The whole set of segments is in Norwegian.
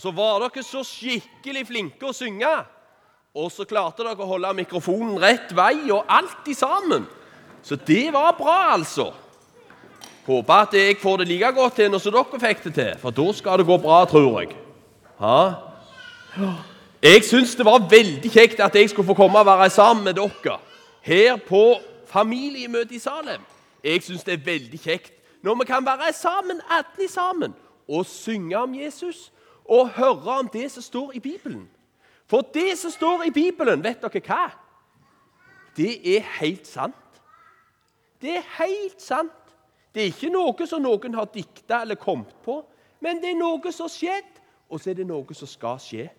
Og så var dere så skikkelig flinke å synge. Og så klarte dere å holde mikrofonen rett vei og alt i sammen. Så det var bra, altså. Håper at jeg får det like godt til når dere fikk det til, for da skal det gå bra, tror jeg. Ha? Jeg syns det var veldig kjekt at jeg skulle få komme og være sammen med dere her på familiemøtet i Salem. Jeg syns det er veldig kjekt når vi kan være sammen, alle sammen, og synge om Jesus og høre om det som står i Bibelen. For det som står i Bibelen, vet dere hva? Det er helt sant. Det er helt sant. Det er ikke noe som noen har dikta eller kommet på, men det er noe som har skjedd, og så er det noe som skal skje.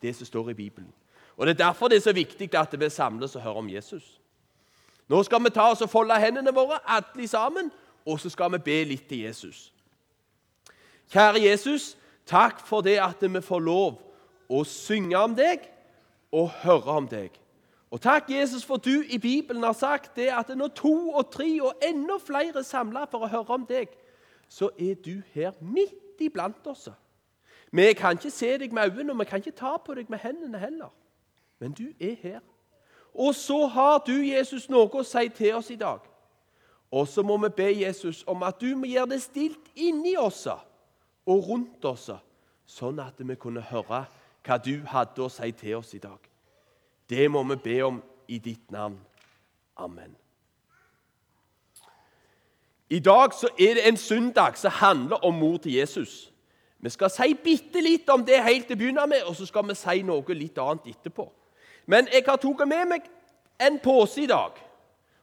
Det som står i Bibelen. Og Det er derfor det er så viktig at vi samles og hører om Jesus. Nå skal vi ta oss og folde hendene våre, alle sammen, og så skal vi be litt til Jesus. Kjære Jesus, takk for det at vi får lov å synge om deg og høre om deg. Og takk, Jesus, for du i Bibelen har sagt det at når to og tre og enda flere er samla for å høre om deg, så er du her midt iblant oss. Vi kan ikke se deg med øynene, og vi kan ikke ta på deg med hendene heller. Men du er her. Og så har du, Jesus, noe å si til oss i dag. Og så må vi be Jesus om at du må gjøre det stilt inni oss og rundt oss, sånn at vi kunne høre hva du hadde å si til oss i dag. Det må vi be om i ditt navn. Amen. I dag så er det en søndag som handler om mor til Jesus. Vi skal si bitte litt om det helt til å begynne med, og så skal vi si noe litt annet etterpå. Men jeg har tatt med meg en pose i dag.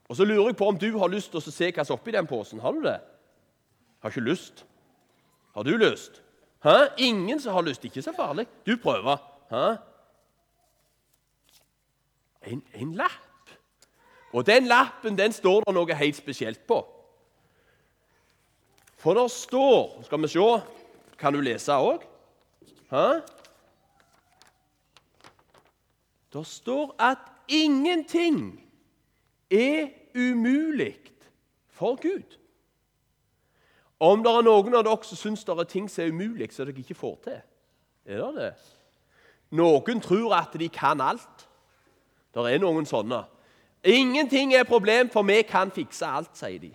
Og så lurer jeg på om du har lyst til å se hva som er oppi den posen. Har du det? Har ikke lyst? Har du lyst? Hæ? Ingen som har lyst. Ikke så farlig. Du prøver. Hæ? En, en lapp. Og den lappen den står det noe helt spesielt på. For det står Skal vi se Kan du lese òg? Det står at ingenting er umulig for Gud. Om det er noen av dere som syns det er ting som er umulig, som dere ikke får til, er det det? Noen tror at de kan alt. Det er noen sånne. Ingenting er problem, for vi kan fikse alt, sier de.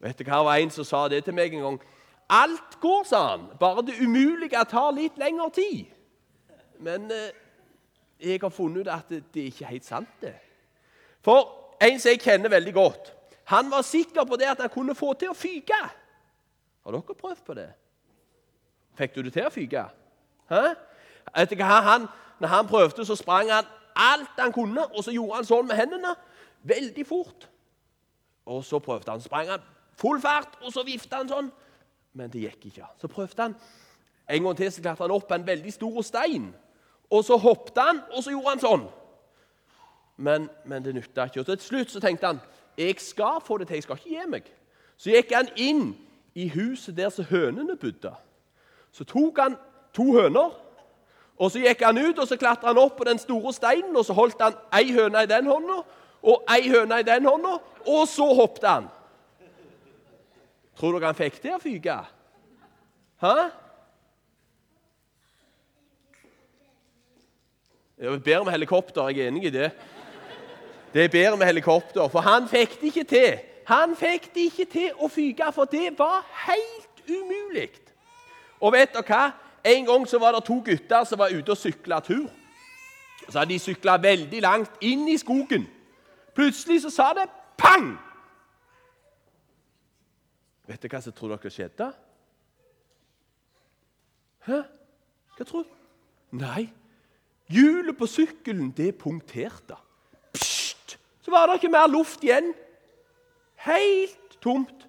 Vet du hva, Det var en som sa det til meg en gang. Alt går, sa han. Bare det umulige tar litt lengre tid. Men eh, jeg har funnet ut at det, det er ikke helt sant, det. For en som jeg kjenner veldig godt han var sikker på det at han kunne få til å fyke. Har dere prøvd på det? Fikk du det til å fyke? Han, når han prøvde, så sprang han alt han kunne, og så gjorde han sånn med hendene. Veldig fort. Og så prøvde han. sprang han full fart, og så vifta han sånn. Men det gikk ikke. Så prøvde han en gang til, så klarte han opp en veldig stor stein. Og så hoppet han, og så gjorde han sånn. Men, men det nytta ikke. Og til slutt så tenkte han jeg skal få det til, jeg skal ikke gi meg. Så gikk han inn i huset der som hønene bodde. Så tok han to høner, og så gikk han ut og så klatra han opp på den store steinen. og Så holdt han ei høne i den hånda og ei høne i den hånda, og så hoppet han. Tror dere han fikk det å fyke? Hæ? Jeg bedre med helikopter, jeg er enig i det. Det er bedre med helikopter, for han fikk det ikke til. Han fikk det ikke til å fyke, for det var helt umulig. Og vet dere hva? En gang så var det to gutter som var ute og sykla tur. Så hadde de sykla veldig langt inn i skogen. Plutselig så sa det pang! Vet dere hva som tror dere skjedde? Hæ? Hva tror du? Nei, hjulet på sykkelen det punkterte var det ikke mer luft igjen. Helt tomt.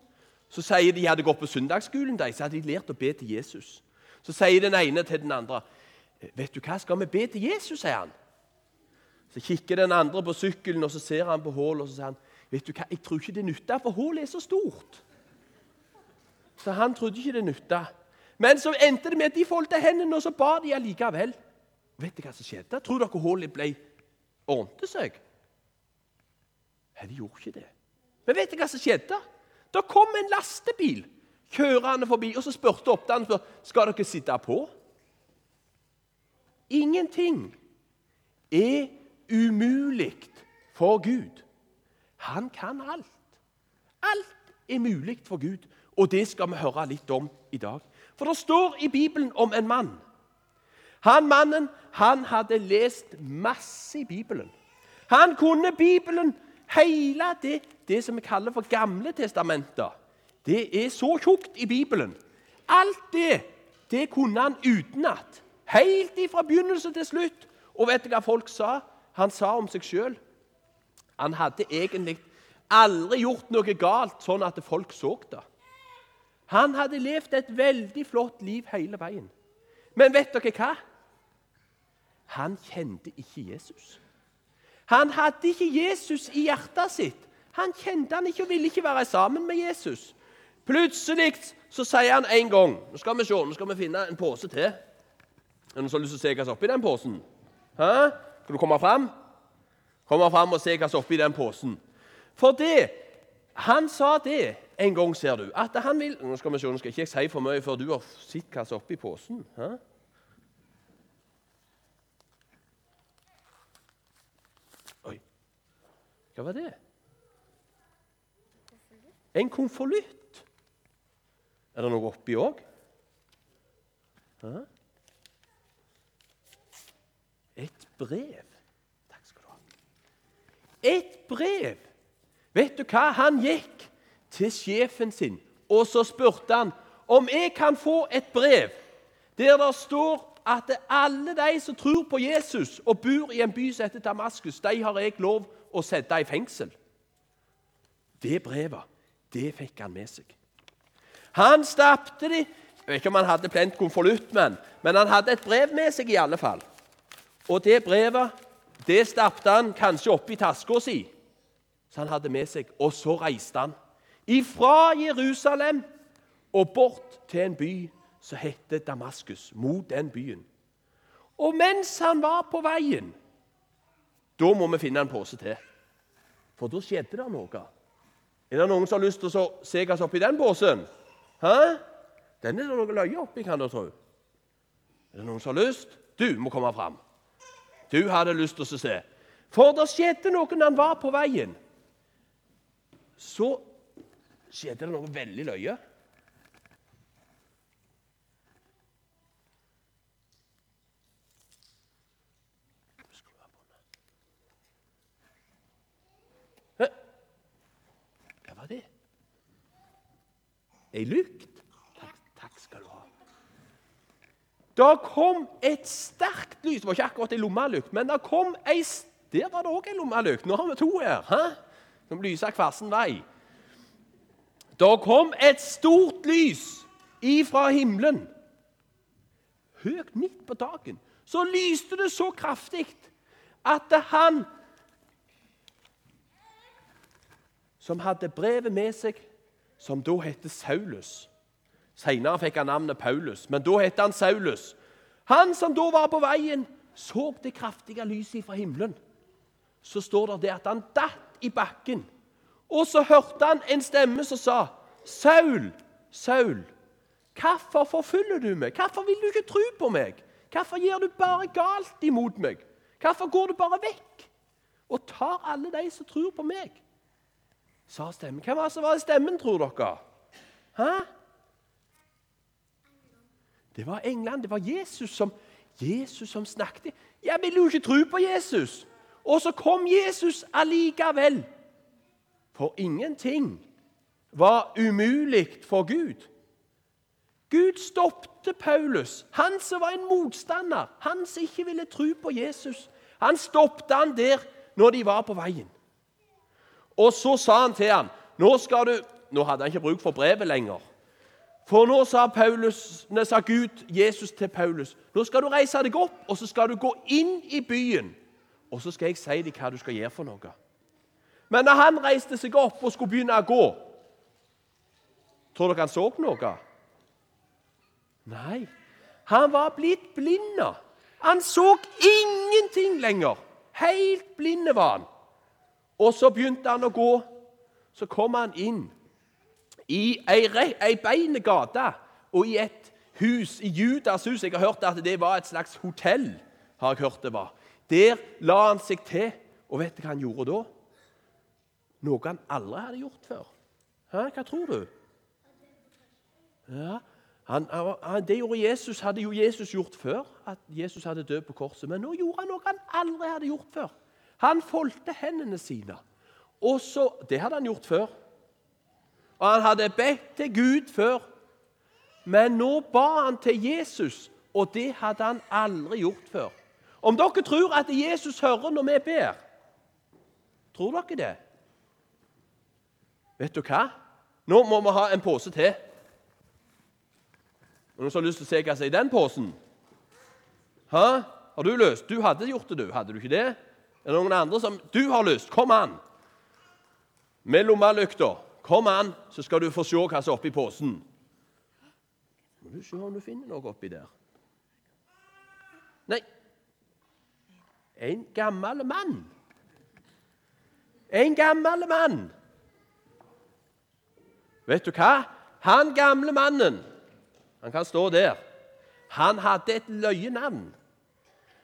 Så sier de hadde gått på søndagsskolen, de, så hadde de lært å be til Jesus. Så sier den ene til den andre, 'Vet du hva, skal vi be til Jesus?' sier han. Så kikker den andre på sykkelen, og så ser han på hullet, og så sier han, 'Vet du hva, jeg tror ikke det nytter, for hullet er så stort.' Så han trodde ikke det nytta. Men så endte det med at de foldet hendene, og så ba de allikevel. Vet du hva som skjedde? Tror dere hullet ble ordnet seg? Nei, de gjorde ikke det. Men vet du hva som skjedde? Da kom en lastebil kjørende forbi, og så spurte oppdanneren skal dere sitte på. Ingenting er umulig for Gud. Han kan alt. Alt er mulig for Gud, og det skal vi høre litt om i dag. For det står i Bibelen om en mann. Han mannen han hadde lest masse i Bibelen. Han kunne Bibelen, hele det, det som vi kaller for Gamle testamenter. Det er så tjukt i Bibelen. Alt det, det kunne han utenat. Helt fra begynnelse til slutt. Og vet du hva folk sa? Han sa om seg sjøl Han hadde egentlig aldri gjort noe galt sånn at folk så det. Han hadde levd et veldig flott liv hele veien. Men vet dere hva? Han kjente ikke Jesus. Han hadde ikke Jesus i hjertet sitt. Han kjente han ikke og ville ikke være sammen med Jesus. Plutselig så sier han en gang Nå skal vi se, nå skal vi finne en pose til. Er det noen som har lyst til å se hva som er oppi den posen? Hæ? Skal du komme fram? Komme fram og se hva som er oppi den posen. For det Han sa det en gang, ser du, at han vil Nå skal vi se, nå skal jeg ikke si for mye før du har sett hva som er oppi posen. Hæ? Hva var det? En konvolutt. Er det noe oppi òg? Et brev. Takk skal du ha. Et brev! Vet du hva? Han gikk til sjefen sin, og så spurte han om jeg kan få et brev der det står at alle de som tror på Jesus og bor i en by som heter Damaskus, de har jeg lov å sette i fengsel. Det brevet, det fikk han med seg. Han stappet de Jeg vet ikke om han hadde plent konvolutt, men, men han hadde et brev med seg i alle fall. Og det brevet det stappet han kanskje oppi taska si, så han hadde med seg. Og så reiste han ifra Jerusalem og bort til en by som heter Damaskus, mot den byen. Og mens han var på veien Da må vi finne en pose til, for da skjedde det noe. Er det noen som har lyst til å se hva som er oppi den posen? Hæ? Den er det noe løye oppi, kan du tro. Er det noen som har lyst? Du må komme fram. Du hadde lyst til å se. For det skjedde noe når han var på veien. Så skjedde det noe veldig løye. Hva var det? Ei lukt. Takk, takk skal du ha. Da kom et sterkt lys. Det var ikke akkurat ei lommelykt, men det kom ei Der var det òg ei lommelykt. Nå har vi to her. Hæ? Som lyser hver vei. Da kom et stort lys ifra himmelen. Høyt midt på dagen så lyste det så kraftig at han som hadde brevet med seg, som da heter Saulus Senere fikk han navnet Paulus, men da het han Saulus. Han som da var på veien, så det kraftige lyset fra himmelen. Så står det det at han datt i bakken. Og så hørte han en stemme som sa, 'Saul, Saul, hvorfor forfølger du meg? Hvorfor vil du ikke tro på meg? Hvorfor gjør du bare galt imot meg? Hvorfor går du bare vekk og tar alle de som tror på meg?' Sa stemmen. Hvem var det som var i stemmen, tror dere? Hæ? Det var englene. Det var Jesus som, Jesus som snakket. Jeg ville jo ikke tro på Jesus. Og så kom Jesus allikevel. For ingenting var umulig for Gud. Gud stoppet Paulus, han som var en motstander, han som ikke ville tro på Jesus. Han stoppet han der når de var på veien. Og så sa han til ham nå skal du, nå hadde han ikke bruk for brevet lenger. For nå sa, Paulus, nå sa Gud, Jesus til Paulus, nå skal du reise deg opp og så skal du gå inn i byen. Og så skal jeg si deg hva du skal gjøre for noe. Men da han reiste seg opp og skulle begynne å gå, tror dere han så noe? Nei, han var blitt blind. Han så ingenting lenger. Helt blinde var han. Og så begynte han å gå. Så kom han inn i ei, ei beine gate og i et hus, i Judas hus. Jeg har hørt at det var et slags hotell har jeg hørt det var. Der la han seg til, og vet du hva han gjorde da? Noe han aldri hadde gjort før. Hæ, hva tror du? Ja, han, han, det Jesus, hadde jo Jesus gjort før, at Jesus hadde dødd på korset. Men nå gjorde han noe han aldri hadde gjort før. Han foldte hendene sine. Og så, Det hadde han gjort før. Og han hadde bedt til Gud før. Men nå ba han til Jesus, og det hadde han aldri gjort før. Om dere tror at Jesus hører når vi ber, tror dere det? Vet du hva? Nå må vi ha en pose til. Noen som har lyst til å se hva som er i den posen? Hæ? Har du løst? Du hadde gjort det, du. Hadde du ikke det? Er det noen andre som Du har lyst! Kom an! Med lommelykta. Kom an, så skal du få se hva som er oppi posen. Må du se om du finner noe oppi der. Nei En gammel mann. En gammel mann. Vet du hva? Han gamle mannen han kan stå der. Han hadde et løyenavn.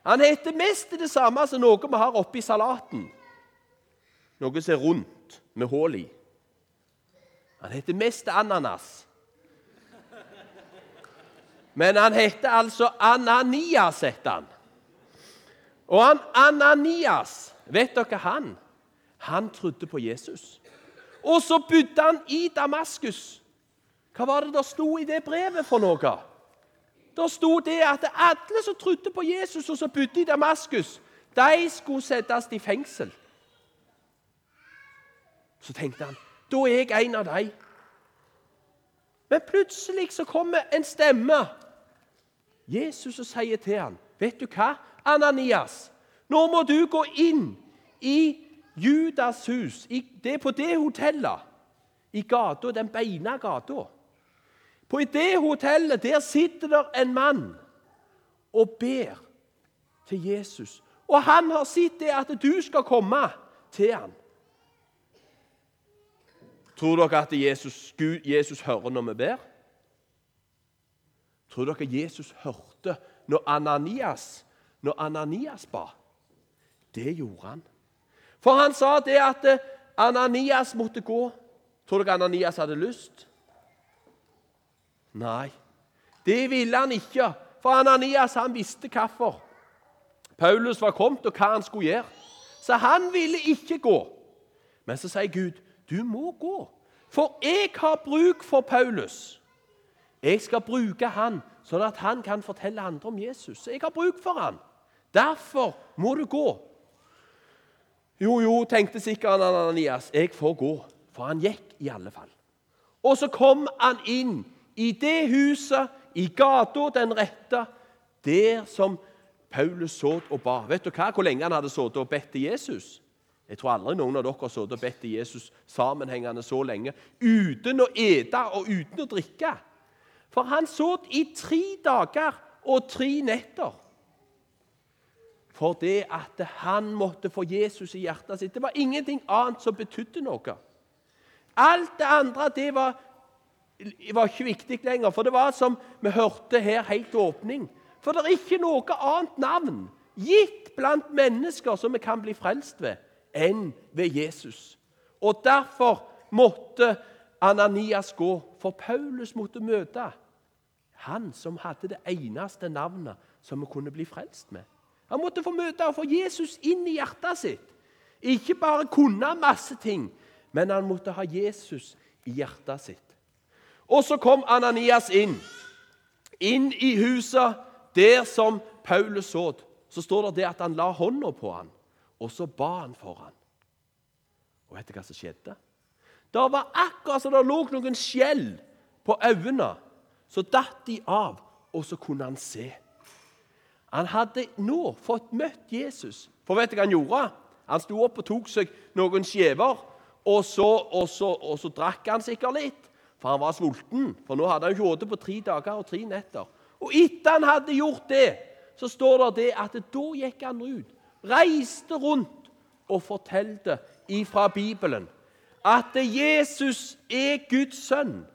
Han heter mest det samme som noe vi har oppi salaten. Noe som er rundt, med hull i. Han heter mest ananas. Men han heter altså Ananias, heter han. Og han Ananias, vet dere han? Han trodde på Jesus. Og så bodde han i Damaskus. Hva var det der sto i det brevet for noe? Der sto det at alle som trodde på Jesus og som bodde i Damaskus, de skulle settes i fengsel. Så tenkte han da er jeg en av dem. Men plutselig så kommer en stemme. Jesus og sier til ham, 'Vet du hva, Ananias? Nå må du gå inn i Judas hus. det er på det hotellet. I gata, den beina gata. På det hotellet der sitter der en mann og ber til Jesus. Og han har sett det at du skal komme til ham. Tror dere at Jesus, Gud, Jesus hører når vi ber? Tror dere Jesus hørte når Ananias, når Ananias ba? Det gjorde han. For han sa det at Ananias måtte gå. Tror dere Ananias hadde lyst? Nei, det ville han ikke, for Ananias han visste hvorfor. Paulus var kommet, og hva han skulle gjøre. Så han ville ikke gå. Men så sier Gud, 'Du må gå, for jeg har bruk for Paulus.' 'Jeg skal bruke han, sånn at han kan fortelle andre om Jesus.' Jeg har bruk for han. Derfor må du gå. Jo, jo, tenkte sikkert Ananias. Jeg får gå. For han gikk i alle fall. Og så kom han inn i det huset, i gata den rette, der som Paulus så og ba. Vet du hva, Hvor lenge han hadde sittet og bedt til Jesus? Jeg tror aldri noen av dere har sittet og bedt til Jesus sammenhengende så lenge uten å ete og uten å drikke. For han satt i tre dager og tre netter. For det at han måtte få Jesus i hjertet sitt. Det var ingenting annet som betydde noe. Alt det andre det var var ikke viktig lenger, for det var som vi hørte her helt åpning. For det er ikke noe annet navn gitt blant mennesker som vi kan bli frelst ved, enn ved Jesus. Og derfor måtte Ananias gå, for Paulus måtte møte han som hadde det eneste navnet som vi kunne bli frelst med. Han måtte få møte og få Jesus inn i hjertet sitt. Ikke bare kunne masse ting, men han måtte ha Jesus i hjertet sitt. Og så kom Ananias inn. Inn i huset der som Paulus så. Så står det det at han la hånda på han, og så ba han for han. Og vet du hva som skjedde? Det var akkurat som det lå noen skjell på øynene. Så datt de av, og så kunne han se. Han hadde nå fått møtt Jesus. For vet du hva han gjorde? Han sto opp og tok seg noen skjever, og så, og så, og så drakk han sikkert litt for han var sulten. For nå hadde han ikke spist på tre dager og tre netter. Og etter han hadde gjort det, så står det det at da gikk han ut, reiste rundt og fortalte ifra Bibelen at Jesus er Guds sønn.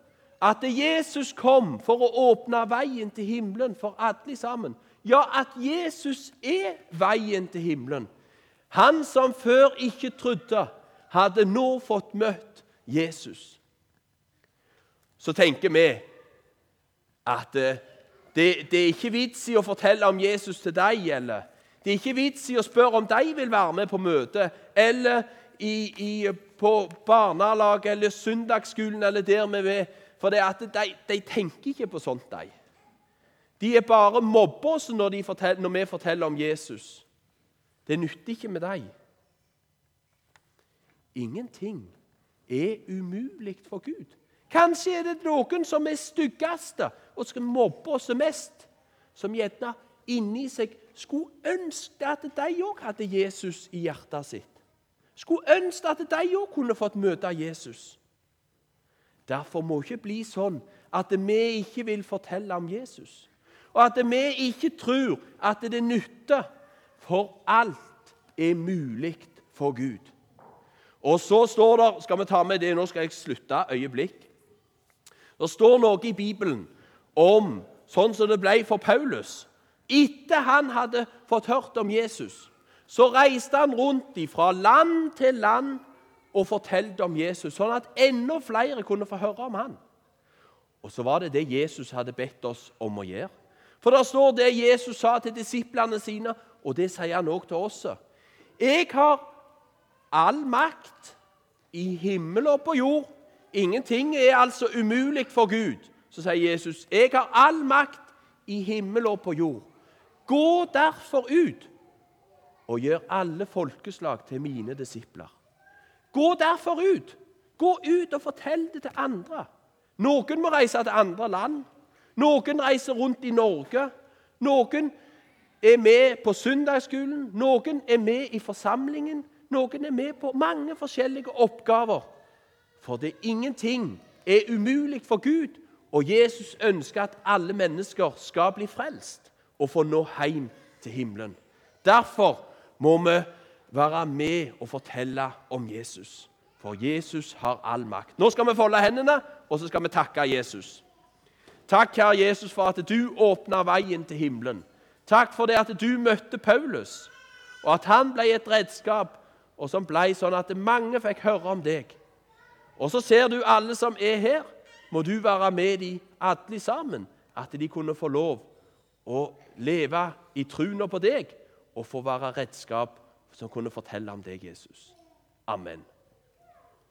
At Jesus kom for å åpne veien til himmelen for alle sammen. Ja, at Jesus er veien til himmelen. Han som før ikke trodde, hadde nå fått møtt Jesus. Så tenker vi at eh, det, det, er ikke vits i å fortelle om Jesus til deg, eller det er ikke vits i å spørre om de vil være med på møte, eller i, i, på barnelaget eller søndagsskolen eller der vi er. For det at de, de, tenker ikke på sånt, de. De er bare mobber oss når, når, vi forteller om Jesus. Det nytter ikke med dem. Ingenting er umulig for Gud. Kanskje er det noen som er styggeste og skal mobbe oss mest, som gjerne inni seg skulle ønske at de òg hadde Jesus i hjertet sitt. Skulle ønske at de òg kunne fått møte Jesus. Derfor må det ikke bli sånn at vi ikke vil fortelle om Jesus, og at vi ikke tror at det nytter, for alt er mulig for Gud. Og så står det Skal vi ta med det? Nå skal jeg slutte øyeblikk. Det står noe i Bibelen om sånn som det ble for Paulus. Etter han hadde fått hørt om Jesus, så reiste han rundt fra land til land og fortalte om Jesus, sånn at enda flere kunne få høre om han. Og så var det det Jesus hadde bedt oss om å gjøre. For det står det Jesus sa til disiplene sine, og det sier han òg til oss. Jeg har all makt i himmel og på jord. Ingenting er altså umulig for Gud. Så sier Jesus, 'Jeg har all makt i himmel og på jord'. Gå derfor ut og gjør alle folkeslag til mine disipler. Gå derfor ut. Gå ut og fortell det til andre. Noen må reise til andre land. Noen reiser rundt i Norge. Noen er med på søndagsskolen. Noen er med i forsamlingen. Noen er med på mange forskjellige oppgaver. For det er ingenting er umulig for Gud, og Jesus ønsker at alle mennesker skal bli frelst og få nå hjem til himmelen. Derfor må vi være med og fortelle om Jesus. For Jesus har all makt. Nå skal vi folde hendene, og så skal vi takke Jesus. Takk, Herre Jesus, for at du åpna veien til himmelen. Takk for det at du møtte Paulus, og at han ble et redskap, og som ble sånn at mange fikk høre om deg. Og så ser du alle som er her. Må du være med de alle sammen, at de kunne få lov å leve i troen på deg og få være redskap som kunne fortelle om deg, Jesus. Amen.